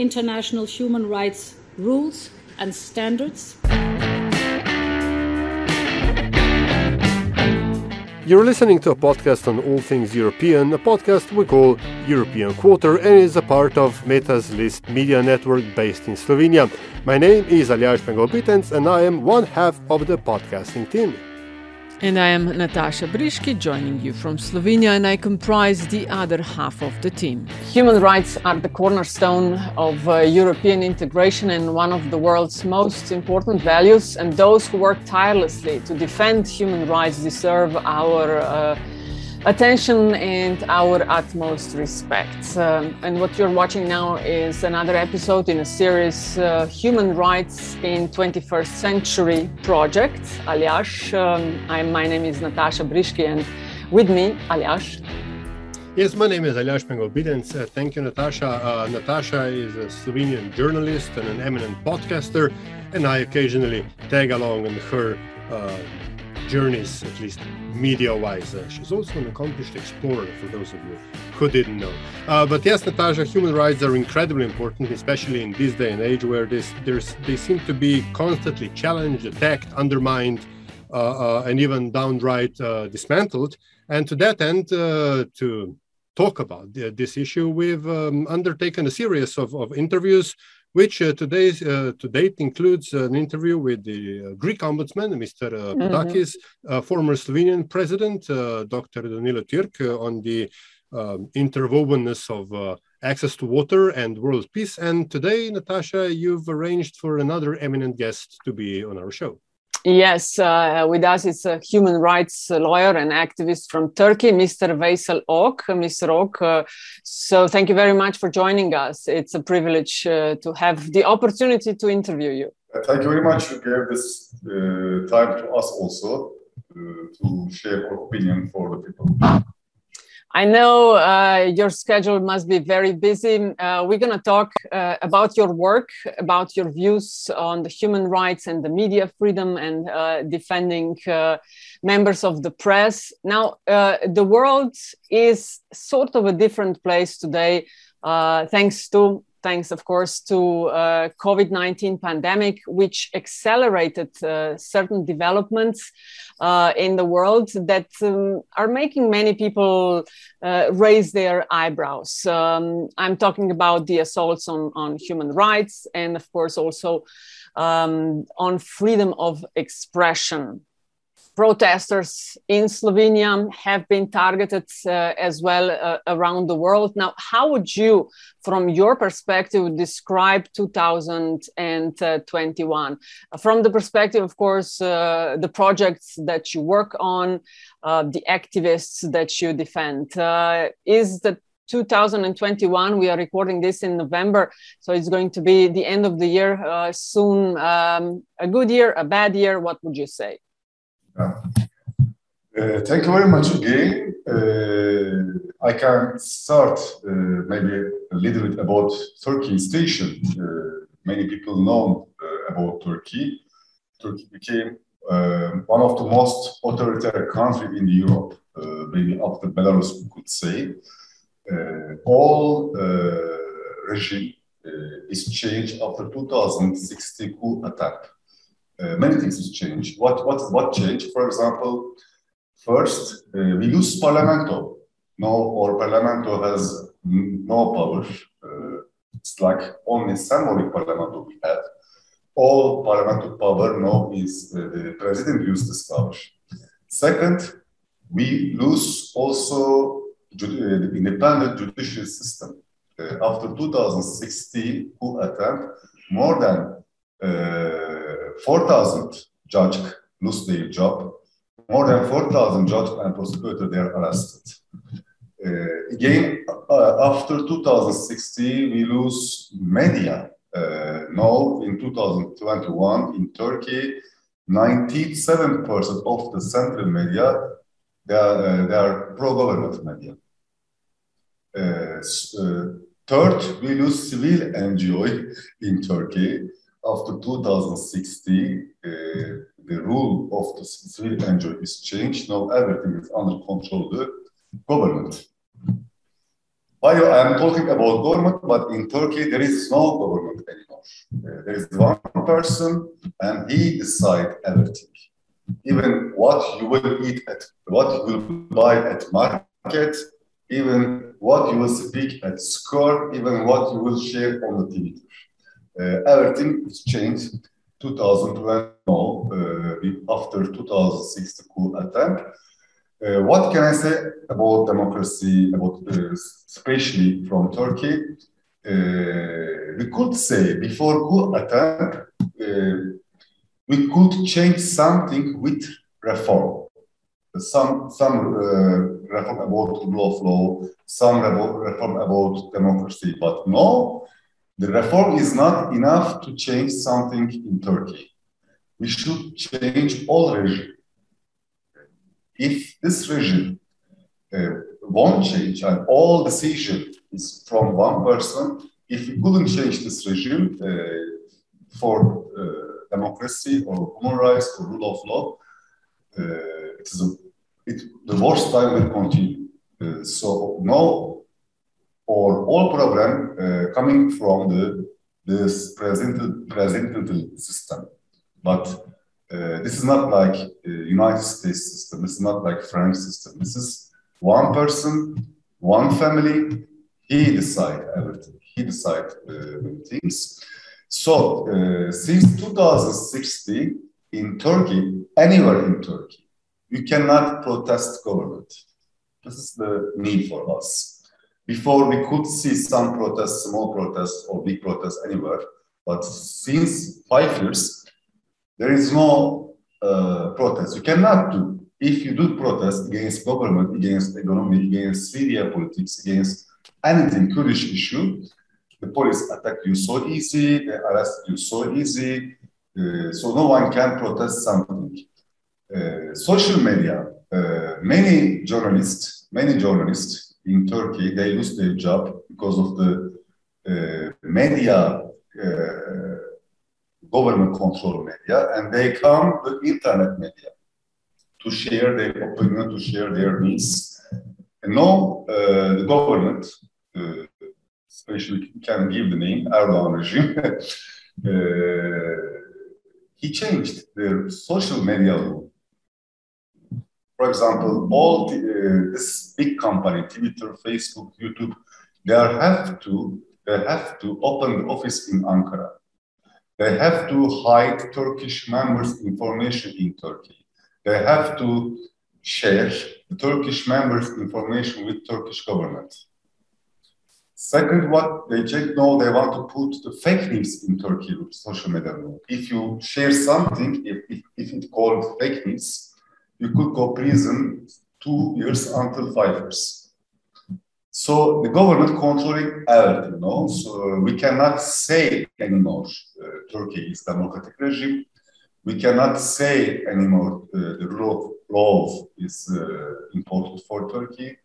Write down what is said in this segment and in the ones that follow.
international human rights rules and standards. You're listening to a podcast on all things European, a podcast we call European Quarter and is a part of Meta's List media network based in Slovenia. My name is Aljaž Pengov Bitenc and I am one half of the podcasting team. And I am Nataša Briški, joining you from Slovenia, and I comprise the other half of the team. Human rights are the cornerstone of uh, European integration and one of the world's most important values. And those who work tirelessly to defend human rights deserve our uh, attention and our utmost respect. Um, and what you're watching now is another episode in a series, uh, Human Rights in 21st Century Project. Aljaž. um, my name is Nataša Briški, and with me, Aljaž. Yes, my name is Aljaž Pengov Bitenc. Uh, thank you, Nataša. Uh, Nataša is a Slovenian journalist and an eminent podcaster, and I occasionally tag along in her uh, journeys, at least media wise. Uh, she's also an accomplished explorer, for those of you who didn't know. Uh, but yes, Nataša, human rights are incredibly important, especially in this day and age where this, there's, they seem to be constantly challenged, attacked, undermined, uh, uh and even downright uh, dismantled. And to that end, uh, to talk about the, this issue, we've um, undertaken a series of, of interviews which uh, today's uh, to date includes an interview with the uh, Greek ombudsman, Mr. Uh, Pottakis, mm-hmm. former Slovenian president, Dr. Danilo Türk, on the um, interwovenness of access to water and world peace. And today, Nataša, you've arranged for another eminent guest to be on our show. Yes, uh, with us is a human rights lawyer and activist from Turkey, Mr. Veysel Ok. Mr. Ok, uh, so thank you very much for joining us. It's a privilege uh, to have the opportunity to interview you. Thank you very much. You gave this uh, time to us also uh, to share our opinion for the people. I know uh, your schedule must be very busy. Uh, we're going to talk uh, about your work, about your views on the human rights and the media freedom and uh, defending uh, members of the press. Now, uh, the world is sort of a different place today, thanks to thanks of course to uh, covid-19 pandemic which accelerated uh, certain developments uh, in the world that um, are making many people uh, raise their eyebrows. Um, i'm talking about the assaults on, on human rights and of course also um, on freedom of expression protesters in Slovenia have been targeted uh, as well uh, around the world. Now, how would you, from your perspective, describe 2021? From the perspective, of course, uh, the projects that you work on, uh, the activists that you defend. Uh, is the 2021 we are recording this in november so it's going to be the end of the year uh, soon um, a good year a bad year what would you say uh, thank you very much again. Uh, I can start uh, maybe a little bit about Turkey station. Uh, many people know uh, about Turkey. Turkey became uh, one of the most authoritarian countries in Europe, maybe after Belarus, we could say. all regime is changed after 2016 coup attack uh, many things has changed. What, what, what changed? For example, first, uh, we lose Parlamento. No, our Parlamento has no power. Uh, it's like only symbolic Parlamento we had. All Parlamento power now is uh, the president used this power. Second, we lose also uh, the independent judicial system. Uh, after 2016 coup attempt, more than 4,000 judges lose their job. More than 4,000 judges and prosecutors are arrested. Uh, again, uh, after 2016, we lose media Uh, now, in 2021, in Turkey, 97% of the central media they are, uh, they are pro-government media. Uh, third, we lose civil NGO in Turkey after 2016. the rule of the civil NGO is changed. Now everything is under control of the government. I am talking about government, but in Turkey there is no government anymore. Uh, there is one person and he decides everything. Even what you will eat at, what you will buy at market, even what you will speak at school, even what you will share on the TV. Uh, everything is changed 2012 uh, after 2006 coup attempt. Uh, what can I say about democracy, about especially from Turkey? We could say before coup attempt, we could change something with reform. Some some uh, reform about rule of law, some reform about democracy, but no, the reform is not enough to change something in Turkey. We should change all regime. If this regime uh, won't change and all decision is from one person, if we couldn't change this regime uh, for uh, democracy or human rights or rule of law, uh, it is a, it, the worst time will continue. Uh, so no or all program uh, coming from the this presented presented system. But uh, this is not like United States system. This is not like French system. This is one person, one family. He decide everything. He decide uh, things. So uh, since 2016 in Turkey, anywhere in Turkey, you cannot protest government. This is the need for us. Before we could see some protests, small protests or big protests anywhere, but since five years, there is no uh, protest. You cannot do. If you do protest against government, against economy, against Syria politics, against anything Kurdish issue, the police attack you so easy, they arrest you so easy, uh, so no one can protest something. Uh, social media, uh, many journalists, many journalists in Turkey, they lose their job because of the uh, media, uh, government control media, and they come the internet media to share their opinion, to share their needs. And now uh, the government, uh, especially can give the name Erdogan regime, uh, he changed their social media for example, all the, uh, this big company, Twitter, Facebook, YouTube, they have to they have to open the office in Ankara. They have to hide Turkish members' information in Turkey. They have to share the Turkish members' information with Turkish government. Second, what they check now, they want to put the fake news in Turkey with social media. If you share something, if, if, if it's called fake news, you could go prison two years until five years. So the government controlling everything, no? So we cannot say anymore uh, Turkey is democratic regime. We cannot say anymore uh, the rule of law is uh, important for Turkey.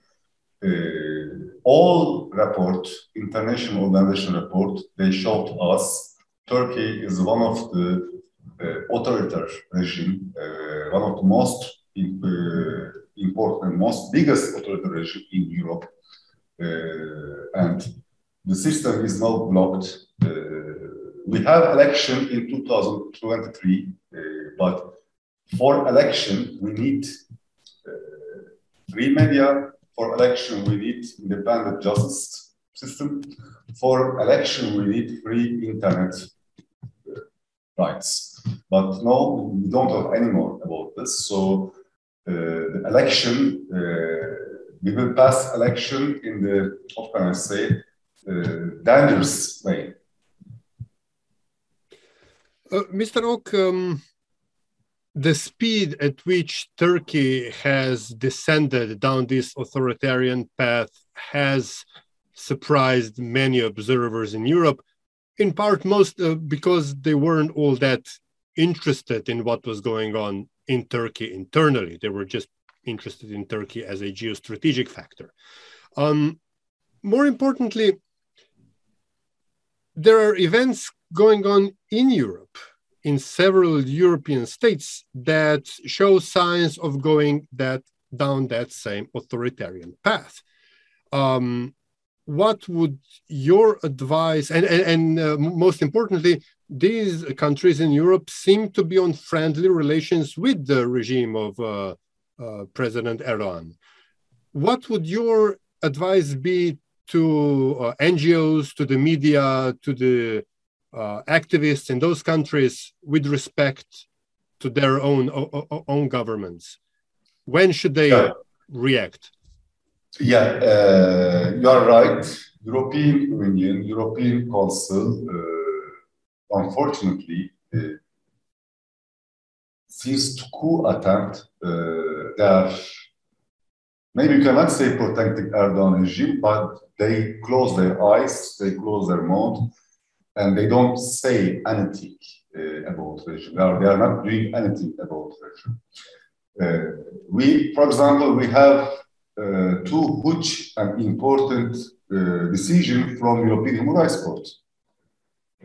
Uh, all report, international organization report, they showed us Turkey is one of the uh, authoritarian regime, uh, one of the most important, most biggest authoritarian regime in Europe. Uh, and the system is now blocked. Uh, we have election in 2023, but for election, we need free media. For election, we need independent justice system. For election, we need free internet rights. But no, we don't have any more about this. So uh, the election, uh, we will pass election in the, how can I say, uh, dangerous way. Mr. Ok, um, the speed at which Turkey has descended down this authoritarian path has surprised many observers in Europe. in part most uh, because they weren't all that interested in what was going on in Turkey internally. They were just interested in Turkey as a geostrategic factor. Um, more importantly, there are events going on in Europe, in several European states, that show signs of going that down that same authoritarian path. Um, what would your advice and and, and uh, most importantly these countries in europe seem to be on friendly relations with the regime of uh, uh, president erdogan. What would your advice be to uh, ngos to the media to the uh, activists in those countries with respect to their own own governments? When should they yeah. react yeah, uh, you are right. European Union, European Council, uh, unfortunately, uh, seems to coup attempt uh, maybe you cannot say protecting Erdogan regime, but they close their eyes, they close their mouth, and they don't say anything uh, about regime. They are, they are not doing anything about regime. Uh, we, for example, we have uh, two huge and important uh, decisions from European Human Rights Court.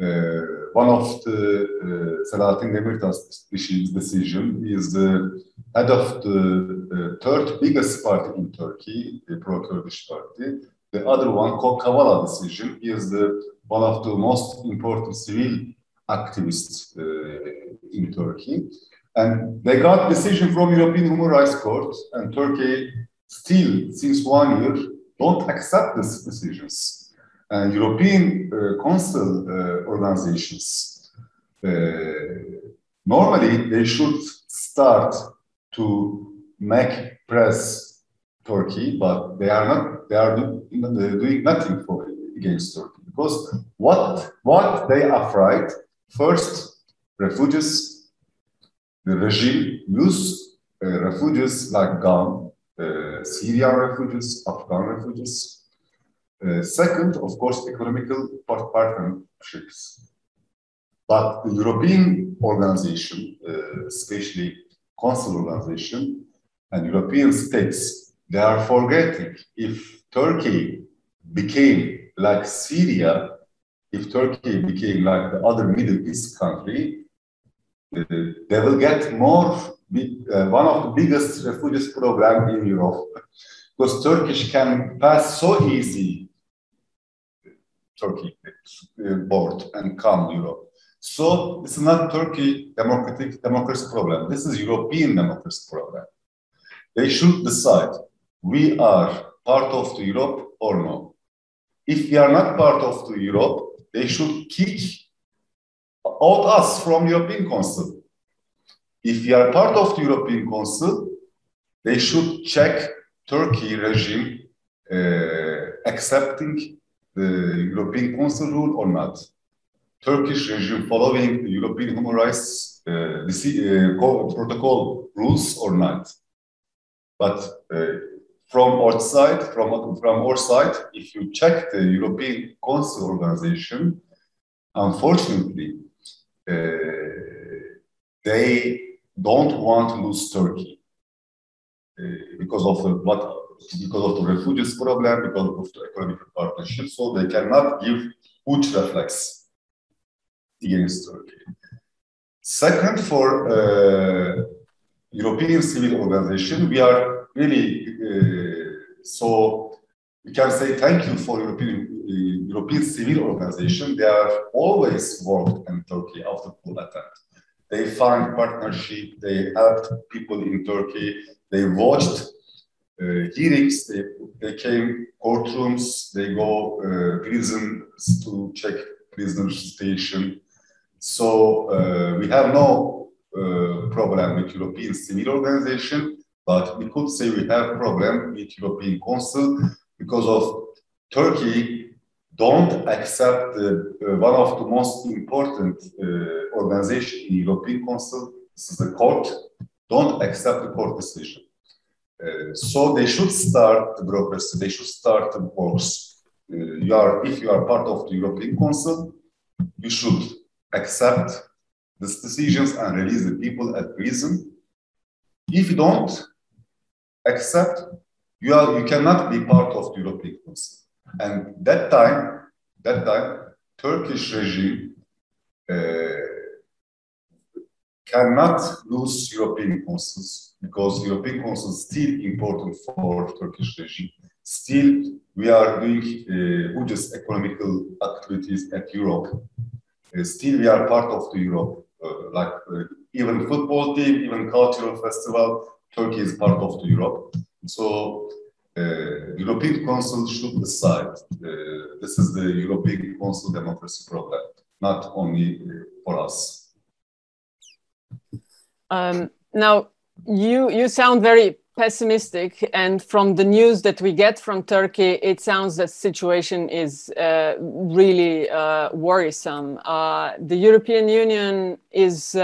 Uh, one of the uh, Selahattin Demirtas decision is the head of the third biggest party in Turkey, the pro-Kurdish party. The other one, Kavala decision, is the, one of the most important civil activists uh, in Turkey. And they got decision from European Human Rights Court, and Turkey still, since one year, don't accept these decisions. And European uh, Council uh, organizations, uh, normally they should start to make press Turkey, but they are not, they are doing nothing for against Turkey. Because what, what they are afraid, first, refugees, the regime use uh, refugees like gun uh, Syrian refugees, Afghan refugees. Uh, second, of course, economical partnerships. But the European organization, uh, especially Council organization and European states, they are forgetting if Turkey became like Syria, if Turkey became like the other Middle East country, they will get more uh, one of the biggest refugees program in Europe because Turkish can pass so easy Turkey uh, board and come Europe. So this is not Turkey democratic democracy problem. This is European democracy problem. They should decide we are part of the Europe or no. If we are not part of the Europe, they should kick out us from European Council if we are part of the European Council, they should check Turkey regime uh, accepting the European Council rule or not. Turkish regime following the European human rights uh, uh, protocol rules or not. But uh, from outside, from, from our side, if you check the European Council organization, unfortunately, uh, they don't want to lose Turkey uh, because of the, what because of the refugees problem, because of the economic partnership. So they cannot give huge reflex against Turkey. Second, for uh, European civil organization, we are really uh, so we can say thank you for European uh, European civil organization. They have always worked in Turkey after coup attempt. They found partnership. They helped people in Turkey. They watched uh, hearings. They, they came courtrooms. They go uh, prisons to check prisoner station. So uh, we have no uh, problem with European civil organization, but we could say we have problem with European Council because of Turkey don't accept uh, one of the most important uh, organization in European Council, this is the court, don't accept the court decision. Uh, so they should start the bureaucracy, they should start the works. You are, if you are part of the European Council, you should accept these decisions and release the people at prison. If you don't accept, you are you cannot be part of the European Council. And that time, that time, Turkish regime uh, cannot lose European consuls because European consuls still important for Turkish regime. Still, we are doing uh, huge economical activities at Europe. Uh, still, we are part of the Europe. Uh, like uh, even football team, even cultural festival, Turkey is part of the Europe. So European Council should decide. Uh, this is the European Council democracy program, not only uh, for us. Um, now, you you sound very pessimistic, and from the news that we get from Turkey, it sounds that situation is uh, really uh, worrisome. Uh, the European Union is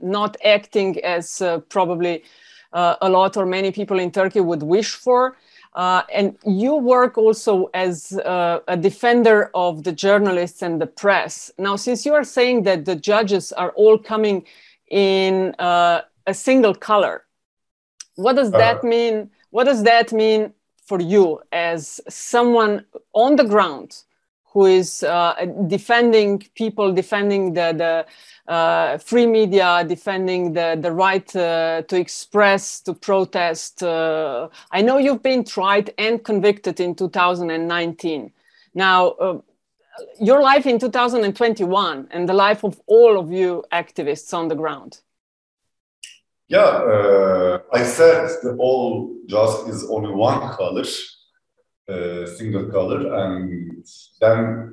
not acting as probably a lot or many people in Turkey would wish for. Uh, and you work also as uh, a defender of the journalists and the press. Now, since you are saying that the judges are all coming in uh, a single color, what does that uh-huh. mean? What does that mean for you as someone on the ground who is uh, defending people, defending the, the uh, free media defending the, the right uh, to express, to protest. Uh, I know you've been tried and convicted in 2019. Now, uh, your life in 2021 and the life of all of you activists on the ground. Yeah, uh, I said the all just is only one color, uh, single color, and then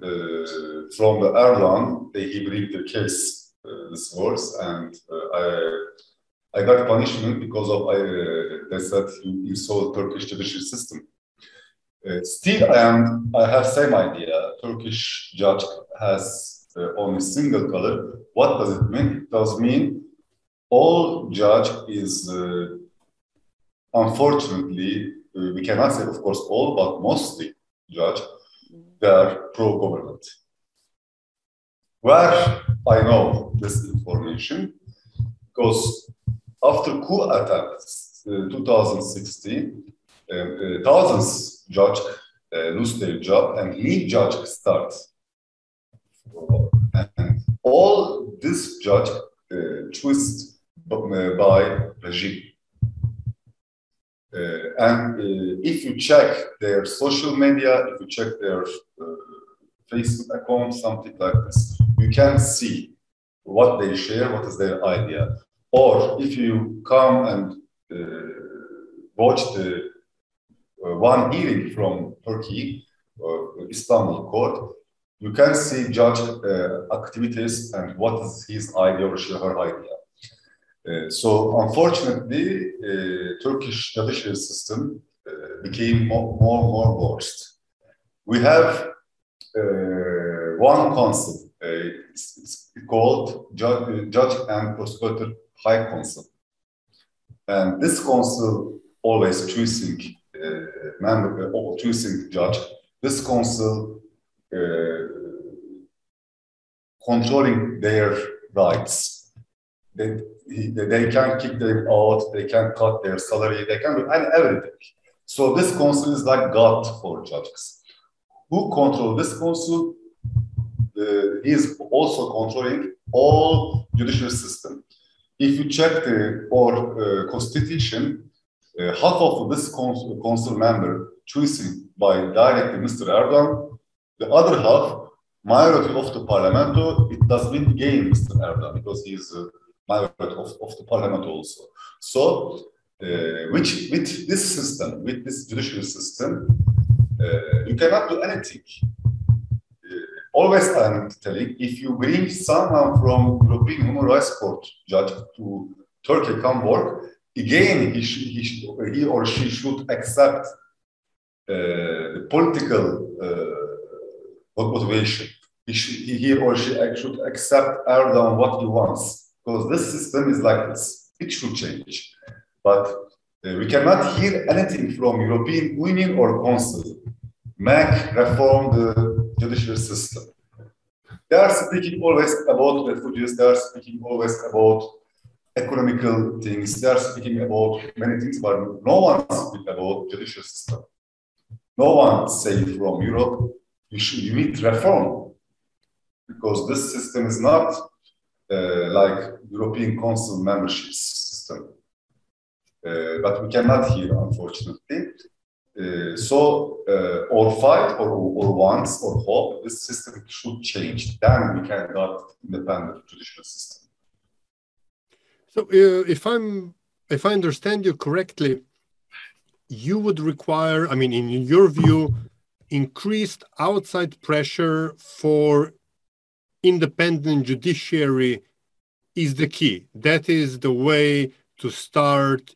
from the Erdogan, they he the case uh, this words, and uh, I I got punishment because of I uh, they said you, you saw Turkish judicial system. still, I am I have same idea. Turkish judge has only single color. What does it mean? It does mean all judge is unfortunately, uh, we cannot say, of course, all, but mostly judge, they are pro-government. Where I know this information, because after coup attempts, uh, 2016, uh, uh, thousands judge uh, lose their job and new judge starts. And all this judge uh, chosen uh, by regime. Uh, and uh, if you check their social media, if you check their Facebook account, something like this, you can see what they share, what is their idea. Or if you come and uh, watch the uh, one hearing from Turkey, uh, Istanbul court, you can see judge uh, activities and what is his idea or her idea. So unfortunately, Turkish judicial system became more, more, more worst. We have one concept it's, it's called Judge, Judge and Prosecutor High Council. And this council always choosing member or choosing judge. This council controlling their rights. They, they can kick them out, they can cut their salary, they can do everything. So this council is like God for judges. Who control this council? uh, is also controlling all judicial system. If you check the or uh, constitution, uh, half of this council, council member choosing by directly Mr. Erdogan, the other half majority of the parliament, it does not gain Mr. Erdogan because he is a majority of, of the parliament also. So, uh, which with this system, with this judicial system, uh, you cannot do anything always I'm telling, if you bring someone from European Human Rights Court judge to Turkey come work, again he, he, he or she should accept uh, the political uh, motivation. He, should, he or she should accept Erdogan what he wants because this system is like this. It should change, but uh, we cannot hear anything from European Union or Council make reform the judicial system. they are speaking always about refugees, they are speaking always about economical things, they are speaking about many things, but no one speaks about judicial system. No one say from Europe, you, should, you need reform because this system is not like European Council membership system. Uh, but we cannot hear, unfortunately. Uh, so, uh, or fight or, or once or hope this system should change. Then we can get independent judicial system. So, uh, if I'm if I understand you correctly, you would require, I mean, in your view, increased outside pressure for independent judiciary is the key. That is the way to start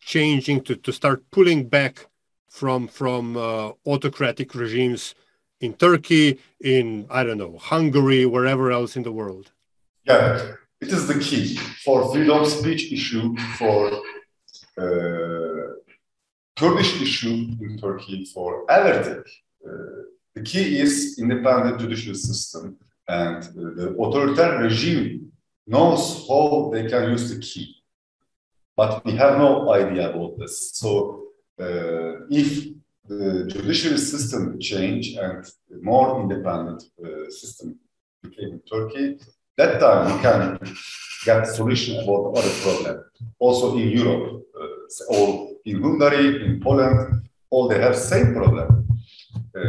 changing, to, to start pulling back from from uh, autocratic regimes in Turkey, in I don't know Hungary, wherever else in the world. Yeah, it is the key for freedom of speech issue, for uh, Kurdish issue in Turkey, for everything. Uh, the key is independent judicial system, and the authoritarian regime knows how they can use the key, but we have no idea about this. So uh, if the judicial system change and more independent uh, system became in Turkey, that time we can get solution about other problem. Also in Europe, uh, all in Hungary, in Poland, all they have same problem. Uh,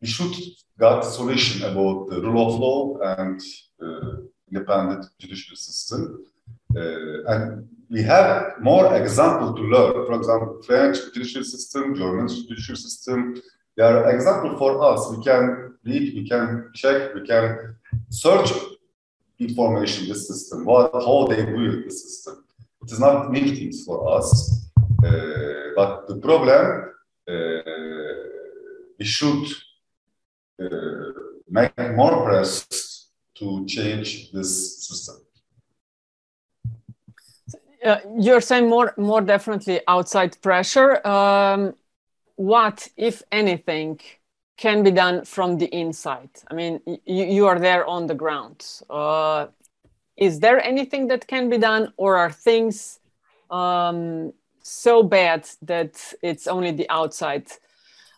we should get solution about the rule of law and uh, independent judicial system. Uh, and we have more example to learn. For example, French judicial system, German judicial system. They are example for us. We can read, we can check, we can search information in this system, what, how they build the system. It is not new things for us, uh, but the problem uh, we should make more press to change this system. Uh, you're saying more more definitely outside pressure. Um, what if anything can be done from the inside? I mean you, you are there on the ground. Uh, is there anything that can be done or are things um, so bad that it's only the outside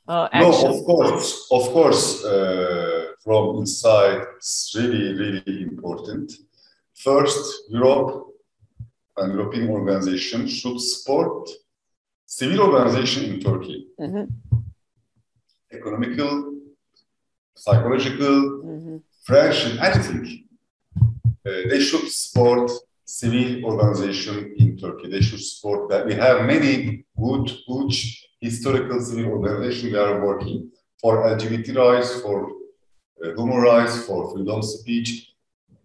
uh, action? no of course of course uh, from inside it's really really important first europe and European organization should support civil organization in Turkey. Mm-hmm. Economical, psychological, mm-hmm. friendship, anything. Uh, they should support civil organization in Turkey. They should support that. We have many good, good historical civil organizations that are working for LGBT rights, for uh, human rights, for freedom of speech.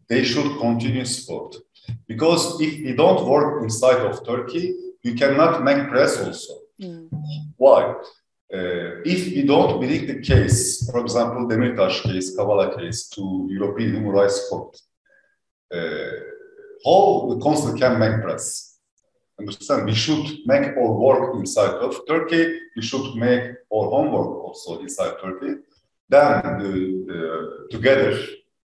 They should continue support. Because if we don't work inside of Turkey, you cannot make press also. Mm. Why? Uh, if we don't bring the case, for example, Demirtas case, Kavala case to European Human Rights Court, uh, how the council can make press? Understand? We should make our work inside of Turkey. We should make our homework also inside Turkey. Then, the, the, together,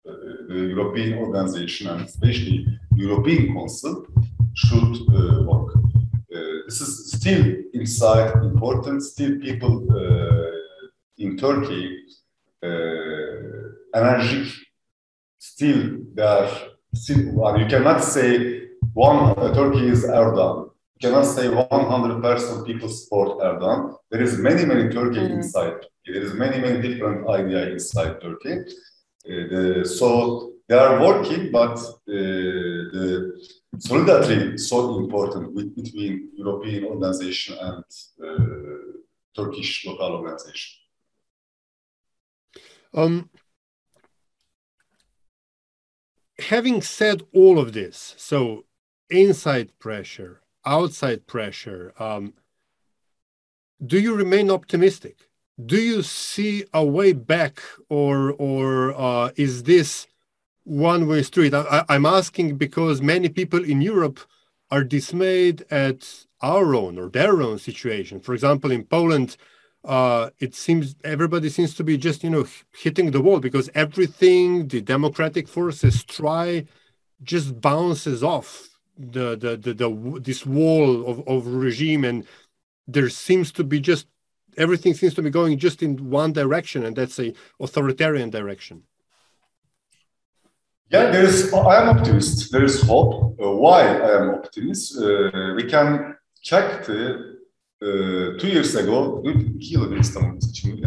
uh, the European organization and especially European Council should uh, work. Uh, this is still inside important. Still, people uh, in Turkey energetic. Still, they are still. You cannot say one Turkey is Erdogan. You cannot say 100% people support Erdogan. There is many, many Turkey mm inside. There is many, many different ideas inside Turkey. Uh, the, so they are working, but uh, the solidarity is so important with, between European organization and uh, Turkish local organization. Um, having said all of this, so inside pressure, outside pressure, um, do you remain optimistic? Do you see a way back, or or uh, is this one way street. I, am asking because many people in Europe are dismayed at our own or their own situation. For example, in Poland, uh, it seems everybody seems to be just you know hitting the wall because everything the democratic forces try just bounces off the the the, the this wall of, of regime and there seems to be just everything seems to be going just in one direction and that's a authoritarian direction yeah there is i am optimist there is hope uh, why i am optimist uh, we can check the uh, two years ago, iki yıl İstanbul seçiminde.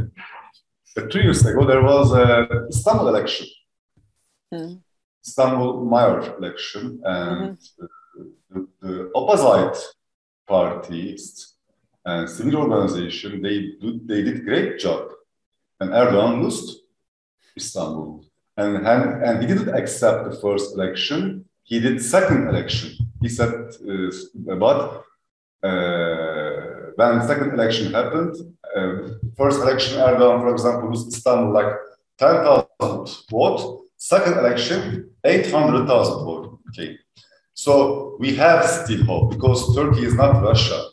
Uh, two years ago there was a Istanbul election. Mm. Istanbul mayor election and mm -hmm. the, the, opposite parties and civil organization they do, they did great job. And Erdogan lost Istanbul. And, and and he didn't accept the first election. He did second election. He said uh, but uh, when second election happened, uh, first election Erdogan, for example, was Istanbul like 10,000 vote. Second election, 800,000 vote. Okay. So we have still hope because Turkey is not Russia.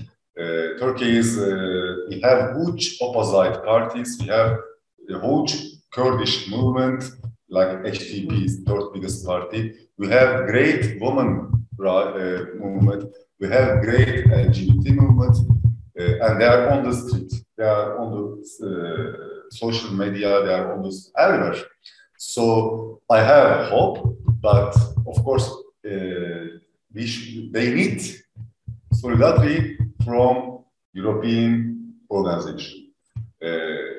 Uh, Turkey is, uh, we have huge opposite parties. We have a huge Kurdish movement, like HDP is third biggest party. We have great woman uh, movement. We have great LGBT movement, uh, and they are on the street. They are on the uh, social media. They are almost everywhere. So I have hope, but of course, uh, we they need solidarity from European organization. Uh,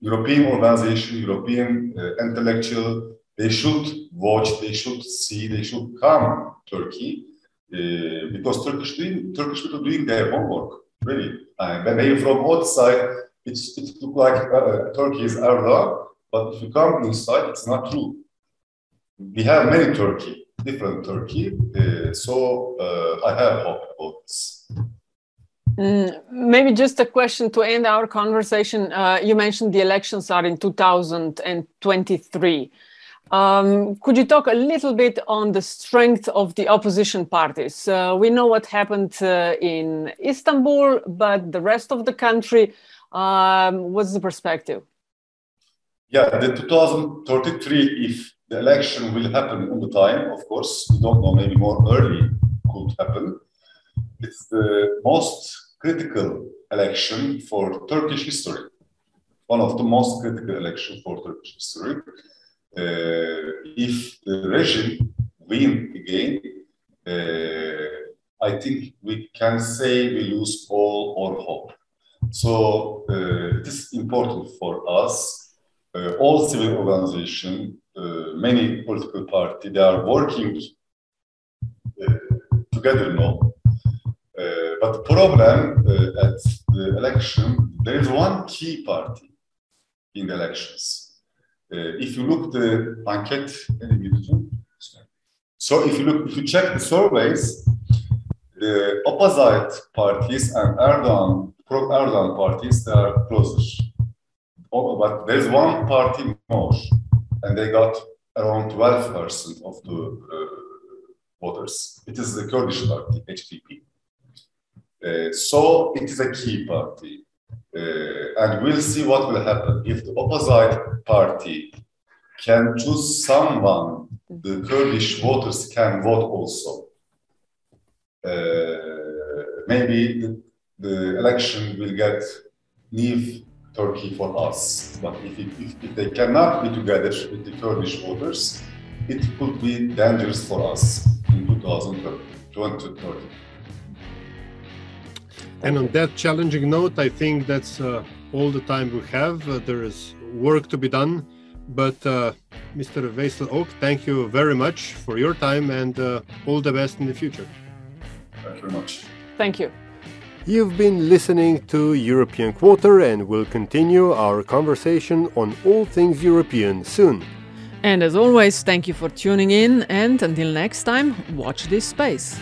European organization, European uh, intellectual, they should watch, they should see, they should come Turkey uh, because Turkish Turkish people doing their homework really. And when they from outside, it's, it look like uh, Turkey is Erdogan, but if you come inside, it's not true. We have many Turkey, different Turkey, uh, so uh, I have hope about this. Mm, maybe just a question to end our conversation. Uh, you mentioned the elections are in 2023. Um, could you talk a little bit on the strength of the opposition parties? Uh, we know what happened uh, in Istanbul, but the rest of the country, um, what's the perspective? Yeah, the 2033, if the election will happen on the time, of course, we don't know, maybe more early could happen. It's the most critical election for Turkish history. One of the most critical elections for Turkish history uh, if the regime win again, uh, I think we can say we lose all our hope. So uh, it is important for us, all civil organizations, many political parties, they are working together now. Uh, but the problem uh, at the election, there is one key party in the elections. Uh, if you look the enquête, so if you look, if you check the surveys, the opposite parties and Erdogan, pro-Erdogan parties, they are closer. Oh, but there's one party more, and they got around 12% of the uh, voters. It is the Kurdish party, HDP. Uh, so it is a key party. Uh, and we'll see what will happen. If the opposite party can choose someone, the Kurdish voters can vote also. Uh, maybe the, the, election will get new Turkey for us. But if, it, if, if, they cannot be together with the Kurdish voters, it could be dangerous for us in 2030. And on that challenging note, I think that's uh, all the time we have. Uh, there is work to be done. But uh, Mr. Veysel Ok, thank you very much for your time and uh, all the best in the future. Thank you very much. Thank you. You've been listening to European Quarter and we'll continue our conversation on all things European soon. And as always, thank you for tuning in and until next time, watch this space.